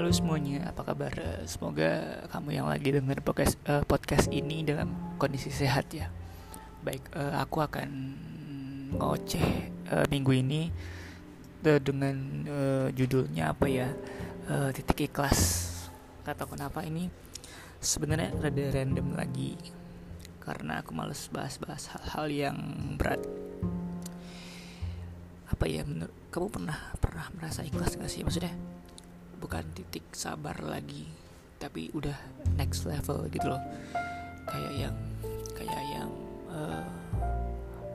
Halo semuanya, apa kabar? Semoga kamu yang lagi denger podcast, uh, podcast ini dalam kondisi sehat ya. Baik, uh, aku akan ngoceh uh, minggu ini uh, dengan uh, judulnya apa ya? Uh, titik ikhlas. Kata kenapa ini sebenarnya rada random lagi karena aku males bahas-bahas hal-hal yang berat. Apa ya menurut kamu pernah pernah merasa ikhlas gak sih maksudnya? Bukan titik sabar lagi tapi udah next level gitu loh. Kayak yang kayak yang uh,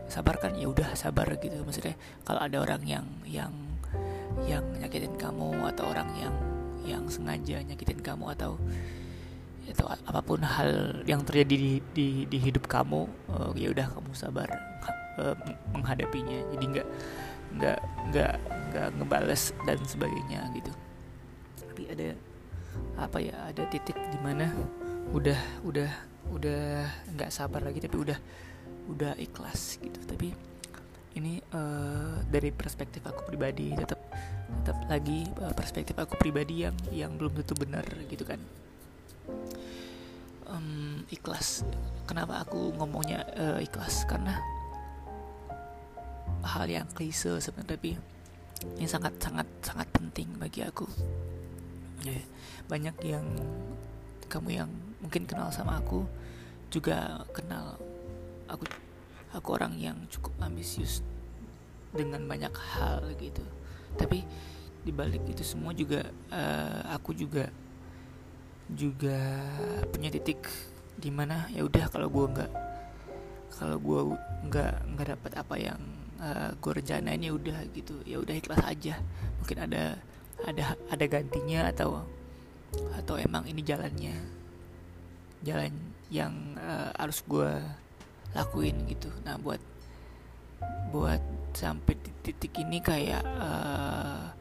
sabar kan ya udah sabar gitu. Maksudnya kalau ada orang yang yang yang nyakitin kamu atau orang yang yang sengaja nyakitin kamu atau atau apa pun hal yang terjadi di di, di hidup kamu uh, ya udah kamu sabar uh, menghadapinya. Jadi nggak nggak nggak nggak ngebales dan sebagainya gitu tapi ada apa ya ada titik di mana udah udah udah nggak sabar lagi tapi udah udah ikhlas gitu. Tapi ini uh, dari perspektif aku pribadi tetap tetap lagi uh, perspektif aku pribadi yang yang belum tentu benar gitu kan. Um, ikhlas. Kenapa aku ngomongnya uh, ikhlas? Karena hal yang klise sebenarnya tapi ini sangat sangat sangat penting bagi aku banyak yang kamu yang mungkin kenal sama aku juga kenal aku aku orang yang cukup ambisius dengan banyak hal gitu. Tapi dibalik itu semua juga uh, aku juga juga punya titik di mana ya udah kalau gue nggak kalau gue nggak nggak dapat apa yang uh, gue rencanain ya udah gitu. Ya udah ikhlas aja. Mungkin ada ada ada gantinya atau atau emang ini jalannya jalan yang uh, harus gue lakuin gitu. Nah buat buat sampai di titik ini kayak uh,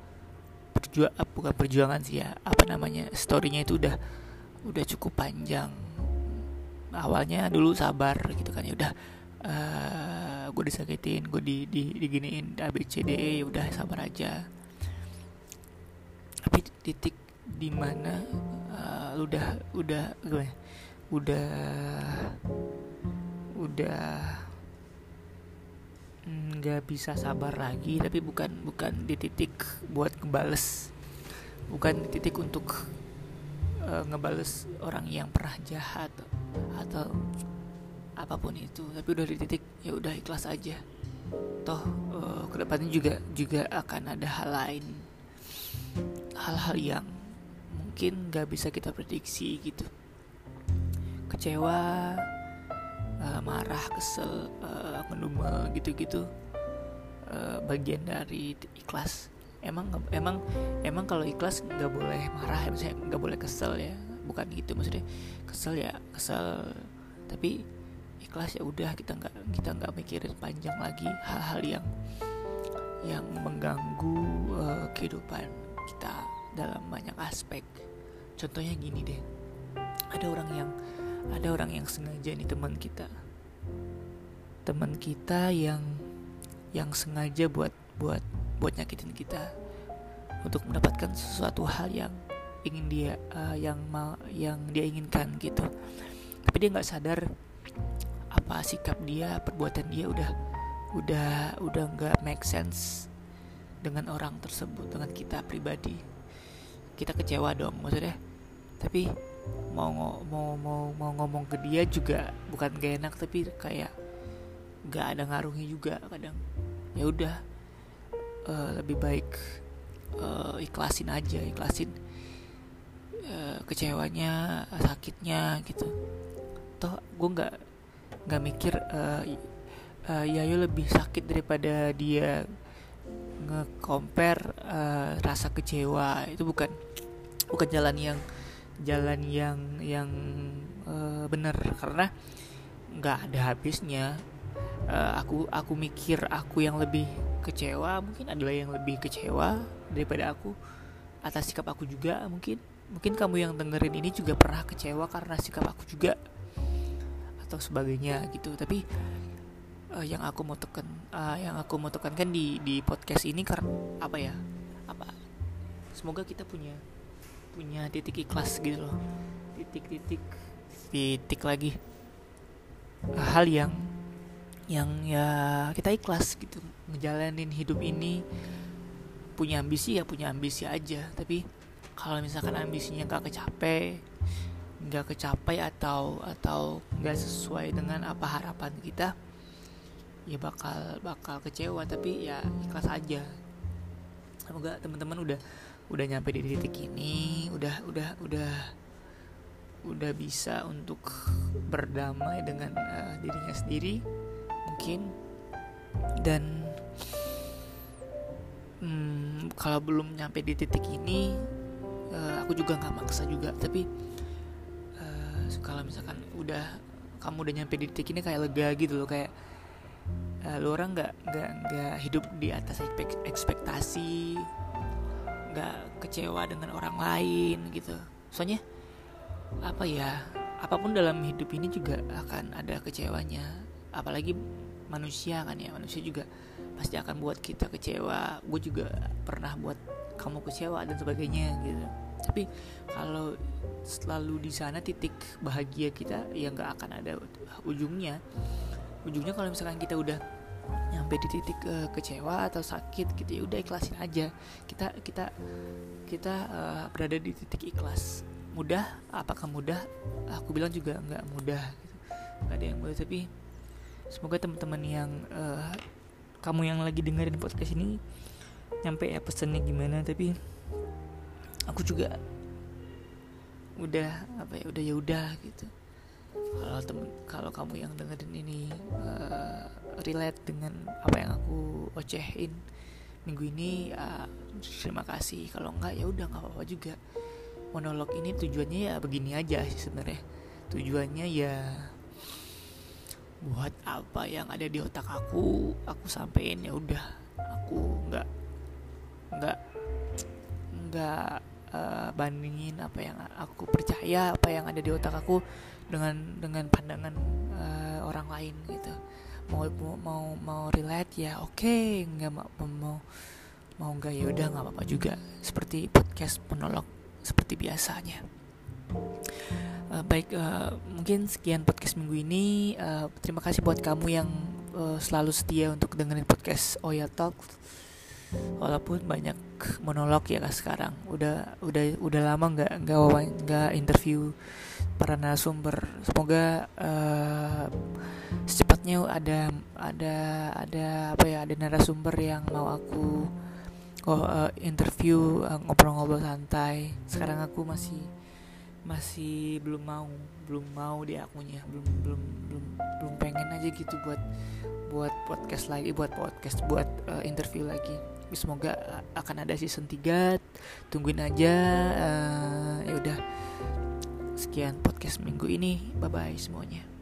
perjuang uh, bukan perjuangan sih ya apa namanya storynya itu udah udah cukup panjang. Awalnya dulu sabar gitu kan ya udah uh, gue disakitin gue di, di diginiin A B C D E ya udah sabar aja tapi titik di mana uh, udah udah gue udah udah nggak bisa sabar lagi tapi bukan bukan di titik buat ngebales. Bukan di titik untuk uh, ngebales orang yang pernah jahat atau apa pun itu. Tapi udah di titik ya udah ikhlas aja. Toh uh, ke depannya juga juga akan ada hal lain hal-hal yang mungkin gak bisa kita prediksi gitu. Kecewa uh, marah kesel uh, ngedumel gitu-gitu uh, bagian dari ikhlas. Emang emang emang kalau ikhlas nggak boleh marah ya maksudnya nggak boleh kesel ya. Bukan gitu maksudnya kesel ya kesel. Tapi ikhlas ya udah kita nggak kita nggak mikirin panjang lagi hal-hal yang yang mengganggu uh, kehidupan kita dalam banyak aspek. Contohnya gini deh. Ada orang yang ada orang yang sengaja nih teman kita. Teman kita yang yang sengaja buat buat buat nyakitin kita untuk mendapatkan sesuatu hal yang ingin dia uh, yang mau yang dia inginkan gitu. Tapi dia nggak sadar apa sikap dia perbuatan dia udah udah udah nggak make sense dengan orang tersebut dengan kita pribadi kita kecewa dong maksudnya. Tapi mau mau mau mau ngomong ke dia juga bukan gak enak tapi kayak gak ada ngaruhnya juga kadang. Ya udah uh, lebih baik uh, ikhlasin aja ikhlasin uh, kecewanya sakitnya gitu. Toh gue nggak nggak mikir uh, uh, Yayo lebih sakit daripada dia nge-compare uh, rasa kecewa. Itu bukan bukan jalan yang jalan yang yang uh, benar. Karena nggak ada habisnya. Uh, aku aku mikir aku yang lebih kecewa mungkin adalah yang lebih kecewa daripada aku. Atas sikap aku juga mungkin. Mungkin kamu yang dengerin ini juga pernah kecewa karena sikap aku juga atau sebagainya gitu. Tapi uh, yang aku mau tekan uh, yang aku mau tekankan di di podcast ini karena apa ya? Apa? Semoga kita punya punya titik ikhlas gitu loh. Titik-titik titik lagi. Hal yang yang ya kita ikhlas gitu ngejalanin hidup ini. Punya ambisi ya punya ambisi aja tapi kalau misalkan ambisinya gak kecapai nggak kecapai atau atau nggak sesuai dengan apa harapan kita ya bakal bakal kecewa tapi ya ikhlas aja. Semoga teman-teman udah udah nyampe di titik ini udah udah udah udah bisa untuk berdamai dengan uh, dirinya sendiri mungkin. Dan hmm, kalau belum nyampe di titik ini uh, aku juga nggak maksa juga. Tapi uh, kalau misalkan udah kamu udah nyampe di titik ini kayak lega gitu loh kayak uh, lu orang nggak nggak nggak hidup di atas ekspektasi nggak kecewa dengan orang lain gitu. Soalnya apa ya apa pun dalam hidup ini juga akan ada kecewanya. Apalagi manusia kan ya manusia juga pasti akan buat kita kecewa. Gue juga pernah buat kamu kecewa dan sebagainya gitu. Tapi kalau selalu di sana titik bahagia kita ya nggak akan ada ujungnya ujungnya kalau misalkan kita udah nyampe di titik uh, kecewa atau sakit gitu ya udah ikhlasin aja. Kita kita kita uh, berada di titik ikhlas. Mudah? Apakah mudah? Aku bilang juga nggak mudah gitu. nggak ada yang mudah tapi semoga teman-teman yang uh, kamu yang lagi dengerin podcast ini nyampe ya pesannya gimana. Tapi aku juga udah apa ya udah ya udah gitu kalau temen kalau kamu yang dengerin ini uh, relate dengan apa yang aku ocehin minggu ini ya terima kasih. Kalau enggak ya udah nggak apa-apa juga. Monolog ini tujuannya ya begini aja sih sebenarnya. Tujuannya ya buat apa yang ada di otak aku aku sampein ya udah. Aku nggak nggak nggak uh, bandingin apa yang aku percaya apa yang ada di otak aku dengan dengan pandangan uh, orang lain gitu mau mau mau relate ya oke okay. nggak mau mau mau nggak ya udah nggak apa-apa juga seperti podcast monolog seperti biasanya. Uh, baik, uh, mungkin sekian podcast minggu ini. Uh, terima kasih buat kamu yang uh, selalu setia untuk dengerin podcast Oya Talk. Walaupun banyak monolog ya kan sekarang, udah udah udah lama nggak nggak nggak interview para narasumber. Semoga uh, secepatnya ada ada ada apa ya ada narasumber yang mau aku oh uh, interview eh, ngobrol-ngobrol santai. Sekarang aku masih masih belum mau belum mau di akunya. Belum belum belum belum pengen aja gitu buat buat podcast lagi buat podcast buat uh, interview lagi semoga akan ada season 3 tungguin aja uh, ya udah. Sekian podcast minggu ini. Bye bye semuanya